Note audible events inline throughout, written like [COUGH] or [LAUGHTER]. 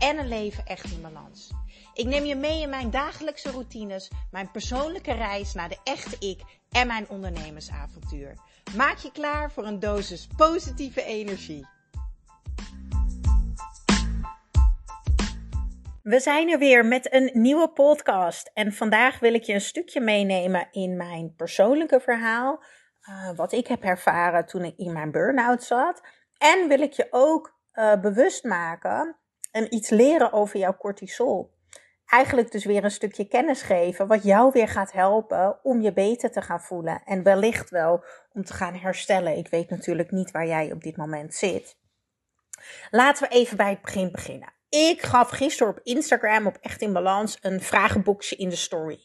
en een leven echt in balans. Ik neem je mee in mijn dagelijkse routines, mijn persoonlijke reis naar de echte ik en mijn ondernemersavontuur. Maak je klaar voor een dosis positieve energie. We zijn er weer met een nieuwe podcast. En vandaag wil ik je een stukje meenemen in mijn persoonlijke verhaal. Uh, wat ik heb ervaren toen ik in mijn burn-out zat. En wil ik je ook uh, bewust maken en iets leren over jouw cortisol eigenlijk dus weer een stukje kennis geven, wat jou weer gaat helpen om je beter te gaan voelen. En wellicht wel om te gaan herstellen. Ik weet natuurlijk niet waar jij op dit moment zit. Laten we even bij het begin beginnen. Ik gaf gisteren op Instagram op Echt in Balans een vragenboekje in de story.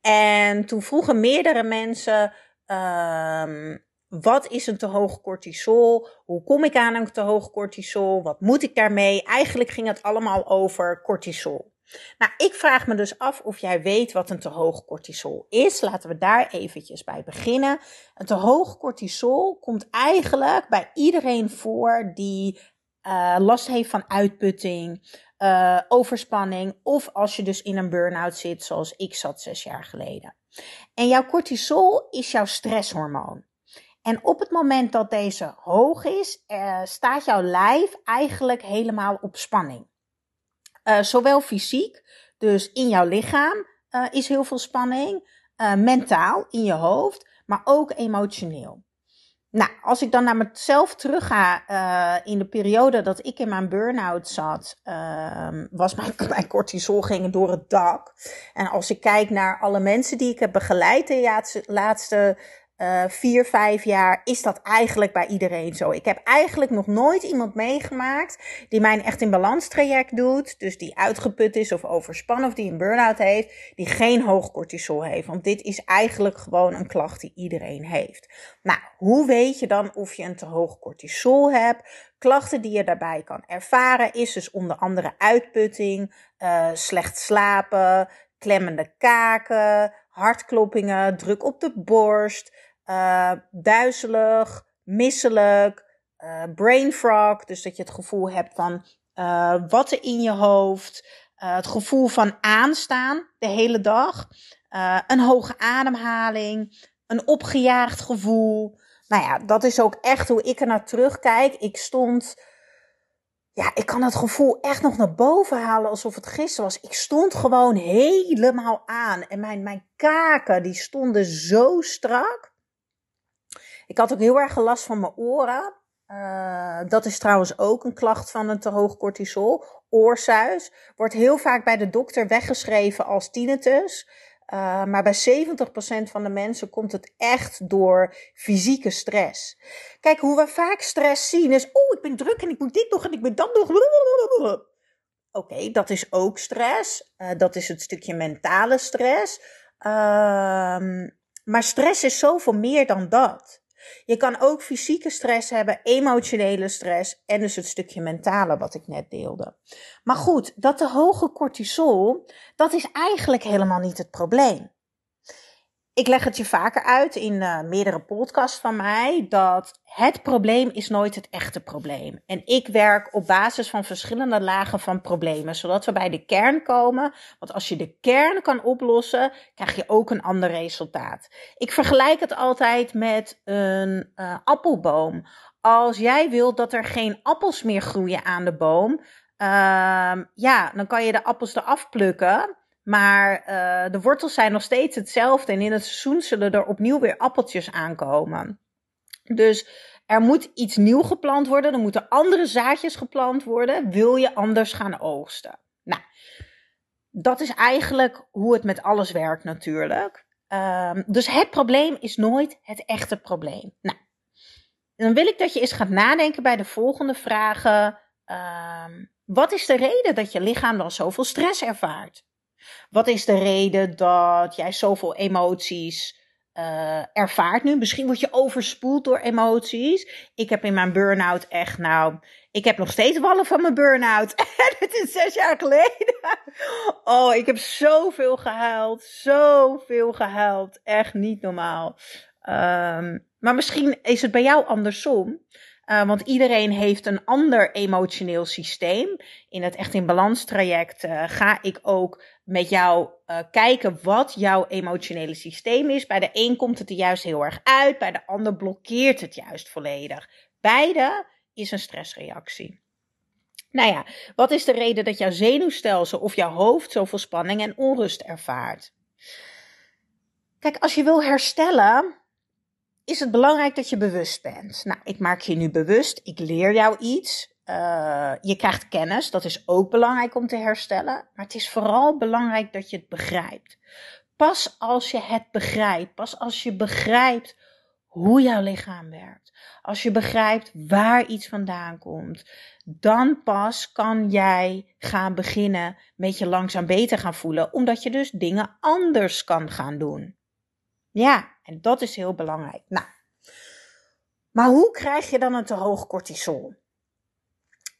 En toen vroegen meerdere mensen. Um, wat is een te hoog cortisol? Hoe kom ik aan een te hoog cortisol? Wat moet ik daarmee? Eigenlijk ging het allemaal over cortisol. Nou, ik vraag me dus af of jij weet wat een te hoog cortisol is. Laten we daar eventjes bij beginnen. Een te hoog cortisol komt eigenlijk bij iedereen voor die uh, last heeft van uitputting, uh, overspanning of als je dus in een burn-out zit zoals ik zat zes jaar geleden. En jouw cortisol is jouw stresshormoon. En op het moment dat deze hoog is, uh, staat jouw lijf eigenlijk helemaal op spanning. Uh, zowel fysiek, dus in jouw lichaam uh, is heel veel spanning, mentaal in je hoofd, maar ook emotioneel. Nou, als ik dan naar mezelf terug ga in de periode dat ik in mijn burn-out zat, ehm, was mijn, [LAUGHS] mijn cortisol ging door het dak. En als ik kijk naar alle mensen die ik heb begeleid de laatste uh, vier, vijf jaar is dat eigenlijk bij iedereen zo. Ik heb eigenlijk nog nooit iemand meegemaakt die mijn echt in balans traject doet. Dus die uitgeput is of overspannen of die een burn-out heeft. Die geen hoog cortisol heeft. Want dit is eigenlijk gewoon een klacht die iedereen heeft. Nou, hoe weet je dan of je een te hoog cortisol hebt? Klachten die je daarbij kan ervaren is dus onder andere uitputting, uh, slecht slapen, klemmende kaken, hartkloppingen, druk op de borst, uh, duizelig, misselijk, uh, brain fog. Dus dat je het gevoel hebt van uh, watten in je hoofd. het gevoel van aanstaan de hele dag. een hoge ademhaling. Een opgejaagd gevoel. Nou ja, dat is ook echt hoe ik er naar terugkijk. Ik stond ja, ik kan het gevoel echt nog naar boven halen alsof het gisteren was. Ik stond gewoon helemaal aan. En mijn, mijn kaken, die stonden zo strak. Ik had ook heel erg last van mijn oren. Uh, dat is trouwens ook een klacht van een te hoog cortisol. Oorsuis wordt heel vaak bij de dokter weggeschreven als tinnitus. Uh, maar bij 70% van de mensen komt het echt door fysieke stress. Kijk, hoe we vaak stress zien is: oh, ik ben druk en ik moet dit nog en ik ben dat nog. Oké, dat is ook stress. Uh, dat is het stukje mentale stress. Uh, maar stress is zoveel meer dan dat. Je kan ook fysieke stress hebben, emotionele stress en dus het stukje mentale wat ik net deelde. Maar goed, dat de hoge cortisol, dat is eigenlijk helemaal niet het probleem. Ik leg het je vaker uit in uh, meerdere podcasts van mij dat het probleem is nooit het echte probleem. En ik werk op basis van verschillende lagen van problemen, zodat we bij de kern komen. Want als je de kern kan oplossen, krijg je ook een ander resultaat. Ik vergelijk het altijd met een uh, appelboom. Als jij wilt dat er geen appels meer groeien aan de boom, uh, ja, dan kan je de appels eraf plukken. Maar uh, de wortels zijn nog steeds hetzelfde en in het seizoen zullen er opnieuw weer appeltjes aankomen. Dus er moet iets nieuw geplant worden, er moeten andere zaadjes geplant worden, wil je anders gaan oogsten. Nou, dat is eigenlijk hoe het met alles werkt natuurlijk. Um, dus het probleem is nooit het echte probleem. Nou, dan wil ik dat je eens gaat nadenken bij de volgende vragen. Um, wat is de reden dat je lichaam dan zoveel stress ervaart? Wat is de reden dat jij zoveel emoties uh, ervaart nu. Misschien word je overspoeld door emoties. Ik heb in mijn burn-out echt, nou, ik heb nog steeds wallen van mijn burn-out. [LAUGHS] En het is zes jaar geleden. Oh, ik heb zoveel gehuild. Zoveel gehuild. Echt niet normaal. Um, maar misschien is het bij jou andersom. Uh, want iedereen heeft een ander emotioneel systeem. In het Echt in Balans traject uh, ga ik ook met jou uh, kijken wat jouw emotionele systeem is. Bij de een komt het er juist heel erg uit, bij de ander blokkeert het juist volledig. Beide is een stressreactie. Nou ja, wat is de reden dat jouw zenuwstelsel of jouw hoofd zoveel spanning en onrust ervaart? Kijk, als je wil herstellen, is het belangrijk dat je bewust bent. Nou, ik maak je nu bewust, ik leer jou iets. Uh, je krijgt kennis, dat is ook belangrijk om te herstellen. Maar het is vooral belangrijk dat je het begrijpt. Pas als je het begrijpt, pas als je begrijpt hoe jouw lichaam werkt, als je begrijpt waar iets vandaan komt, dan pas kan jij gaan beginnen met je langzaam beter gaan voelen, omdat je dus dingen anders kan gaan doen. Ja, en dat is heel belangrijk. Nou, maar hoe krijg je dan een te hoog cortisol?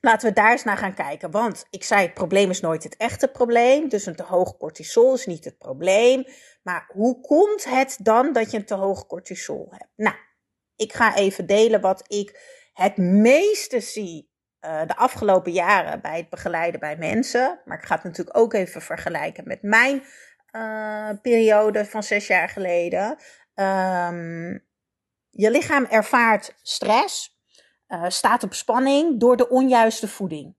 Laten we daar eens naar gaan kijken. Want ik zei, het probleem is nooit het echte probleem. Dus een te hoog cortisol is niet het probleem. Maar hoe komt het dan dat je een te hoog cortisol hebt? Nou, ik ga even delen wat ik het meeste zie uh, de afgelopen jaren bij het begeleiden bij mensen. Maar ik ga het natuurlijk ook even vergelijken met mijn uh, periode van zes jaar geleden. Um, je lichaam ervaart stress, uh, staat op spanning door de onjuiste voeding.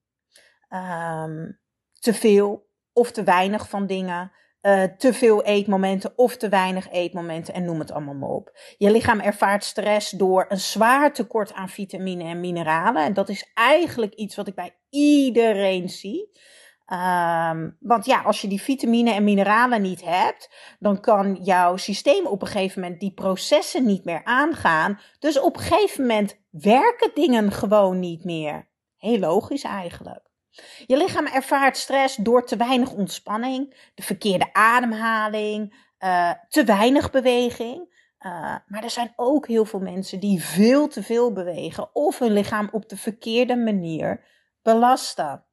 Um, te veel of te weinig van dingen. Uh, te veel eetmomenten of te weinig eetmomenten en noem het allemaal maar op. Je lichaam ervaart stress door een zwaar tekort aan vitamine en mineralen. En dat is eigenlijk iets wat ik bij iedereen zie. Um, want ja, als je die vitamine en mineralen niet hebt, dan kan jouw systeem op een gegeven moment die processen niet meer aangaan. Dus op een gegeven moment werken dingen gewoon niet meer. Heel logisch eigenlijk. Je lichaam ervaart stress door te weinig ontspanning, de verkeerde ademhaling, uh, te weinig beweging. Uh, maar er zijn ook heel veel mensen die veel te veel bewegen of hun lichaam op de verkeerde manier belasten.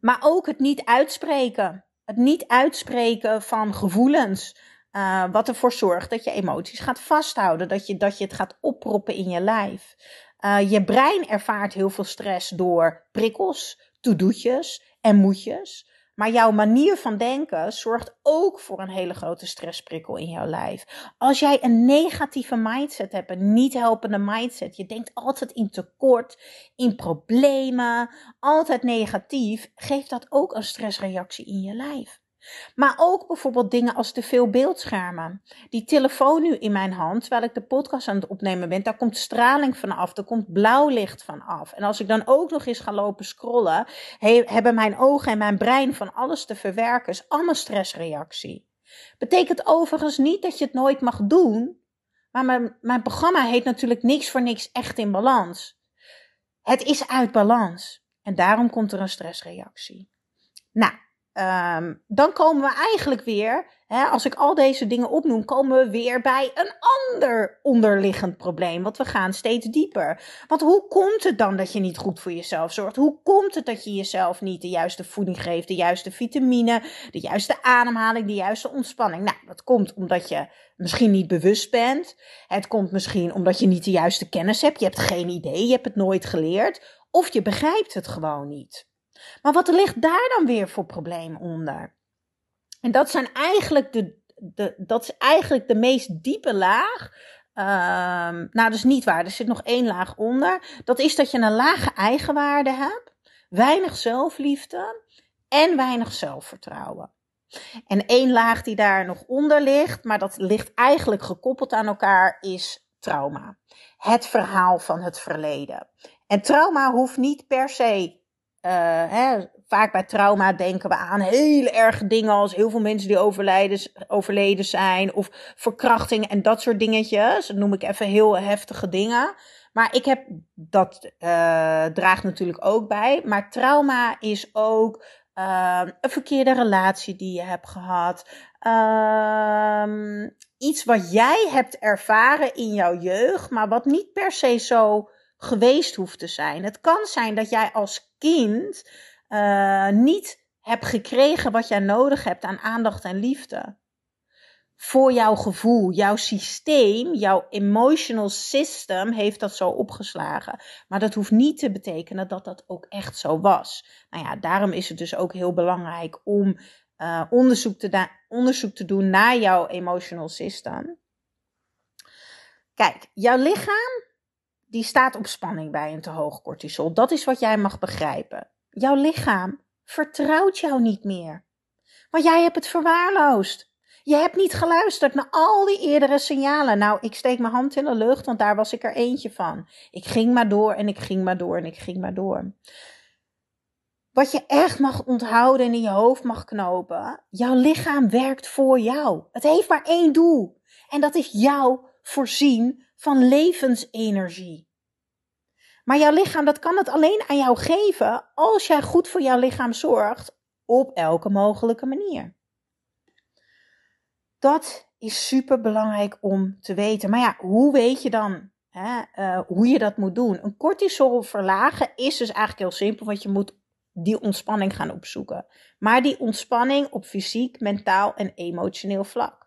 Maar ook het niet uitspreken. Het niet uitspreken van gevoelens. Uh, wat ervoor zorgt dat je emoties gaat vasthouden. Dat je, dat je het gaat oproepen in je lijf. Uh, je brein ervaart heel veel stress door prikkels, to-do'tjes en moetjes. Maar jouw manier van denken zorgt ook voor een hele grote stressprikkel in jouw lijf. Als jij een negatieve mindset hebt, een niet helpende mindset, je denkt altijd in tekort, in problemen, altijd negatief, geeft dat ook een stressreactie in je lijf. Maar ook bijvoorbeeld dingen als te veel beeldschermen. Die telefoon nu in mijn hand, terwijl ik de podcast aan het opnemen ben, daar komt straling van af, er komt blauw licht van af. En als ik dan ook nog eens ga lopen scrollen, hebben mijn ogen en mijn brein van alles te verwerken. Is allemaal stressreactie. Betekent overigens niet dat je het nooit mag doen, maar mijn, mijn programma heet natuurlijk niks voor niks echt in balans. Het is uit balans. En daarom komt er een stressreactie. Nou, Um, dan komen we eigenlijk weer, hè, als ik al deze dingen opnoem, komen we weer bij een ander onderliggend probleem. Want we gaan steeds dieper. Want hoe komt het dan dat je niet goed voor jezelf zorgt? Hoe komt het dat je jezelf niet de juiste voeding geeft, de juiste vitamine, de juiste ademhaling, de juiste ontspanning? Nou, dat komt omdat je misschien niet bewust bent. Het komt misschien omdat je niet de juiste kennis hebt. Je hebt geen idee, je hebt het nooit geleerd. Of je begrijpt het gewoon niet. Maar wat ligt daar dan weer voor probleem onder? En dat zijn eigenlijk de, de, dat is eigenlijk de meest diepe laag. Um, nou, dat is niet waar. Er zit nog één laag onder. Dat is dat je een lage eigenwaarde hebt, weinig zelfliefde en weinig zelfvertrouwen. En één laag die daar nog onder ligt, maar dat ligt eigenlijk gekoppeld aan elkaar, is trauma. Het verhaal van het verleden. En trauma hoeft niet per se uh, hè, vaak bij trauma denken we aan hele erge dingen als heel veel mensen die overleden zijn of verkrachting en dat soort dingetjes. Dat noem ik even heel heftige dingen. Maar ik heb, dat uh, draagt natuurlijk ook bij. Maar trauma is ook uh, een verkeerde relatie die je hebt gehad. Uh, iets wat jij hebt ervaren in jouw jeugd, maar wat niet per se zo geweest hoeft te zijn. Het kan zijn dat jij als kind uh, niet hebt gekregen wat jij nodig hebt aan aandacht en liefde. Voor jouw gevoel, jouw systeem, jouw emotional system heeft dat zo opgeslagen. Maar dat hoeft niet te betekenen dat dat ook echt zo was. Nou ja, daarom is het dus ook heel belangrijk om uh, onderzoek, te onderzoek te doen naar jouw emotional system. Kijk, jouw lichaam die staat op spanning bij een te hoog cortisol. Dat is wat jij mag begrijpen. Jouw lichaam vertrouwt jou niet meer. Want jij hebt het verwaarloosd. Je hebt niet geluisterd naar al die eerdere signalen. Nou, ik steek mijn hand in de lucht, want daar was ik er eentje van. Ik ging maar door en ik ging maar door en ik ging maar door. Wat je echt mag onthouden en in je hoofd mag knopen. Jouw lichaam werkt voor jou. Het heeft maar één doel. En dat is jou voorzien van levensenergie. Maar jouw lichaam, dat kan het alleen aan jou geven als jij goed voor jouw lichaam zorgt op elke mogelijke manier. Dat is super belangrijk om te weten. Maar ja, hoe weet je dan hè, uh, hoe je dat moet doen? Een cortisol verlagen is dus eigenlijk heel simpel, want je moet die ontspanning gaan opzoeken. Maar die ontspanning op fysiek, mentaal en emotioneel vlak.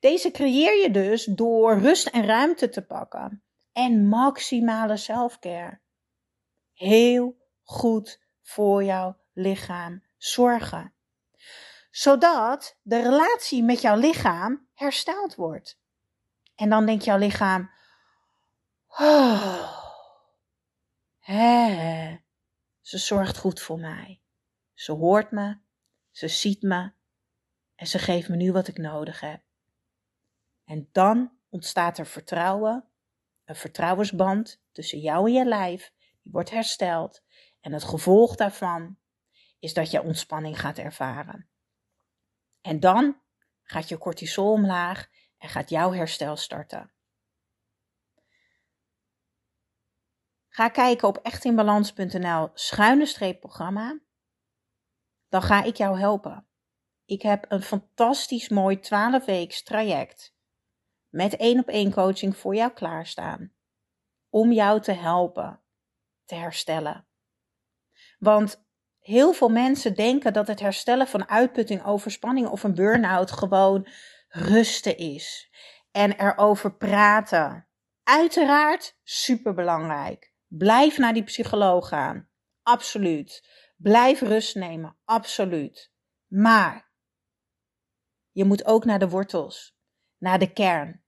Deze creëer je dus door rust en ruimte te pakken en maximale selfcare. Heel goed voor jouw lichaam zorgen. Zodat de relatie met jouw lichaam hersteld wordt. En dan denkt jouw lichaam: oh, hè, ze zorgt goed voor mij. Ze hoort me, ze ziet me en ze geeft me nu wat ik nodig heb. En dan ontstaat er vertrouwen, een vertrouwensband tussen jou en je lijf, die wordt hersteld. En het gevolg daarvan is dat je ontspanning gaat ervaren. En dan gaat je cortisol omlaag en gaat jouw herstel starten. Ga kijken op echtinbalans.nl schuine streep programma. Dan ga ik jou helpen. Ik heb een fantastisch mooi 12 weeks traject met één op één coaching voor jou klaarstaan. Om jou te helpen te herstellen. Want heel veel mensen denken dat het herstellen van uitputting, overspanning of een burn-out gewoon rusten is. En erover praten. Uiteraard superbelangrijk. Blijf naar die psycholoog gaan. Absoluut. Blijf rust nemen. Absoluut. Maar je moet ook naar de wortels, naar de kern.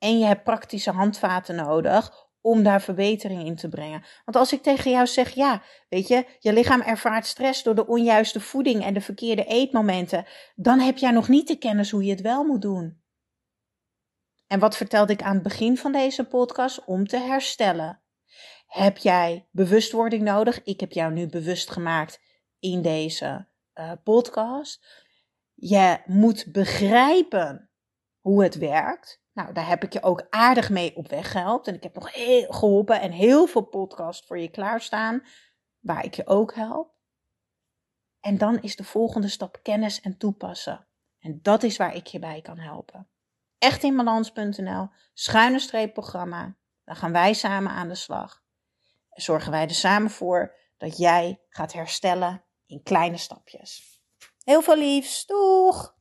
En je hebt praktische handvaten nodig om daar verbetering in te brengen. Want als ik tegen jou zeg, ja, weet je, je lichaam ervaart stress door de onjuiste voeding en de verkeerde eetmomenten, dan heb jij nog niet de kennis hoe je het wel moet doen. En wat vertelde ik aan het begin van deze podcast? Om te herstellen. Heb jij bewustwording nodig? Ik heb jou nu bewust gemaakt in deze uh, podcast. Je moet begrijpen hoe het werkt. Nou, daar heb ik je ook aardig mee op weg gehelpen. En ik heb nog heel geholpen en heel veel podcasts voor je klaarstaan, waar ik je ook help. En dan is de volgende stap kennis en toepassen. En dat is waar ik je bij kan helpen. Echtinbalans.nl, schuine streep programma. Dan gaan wij samen aan de slag zorgen wij er samen voor dat jij gaat herstellen in kleine stapjes. Heel veel liefs, doeg!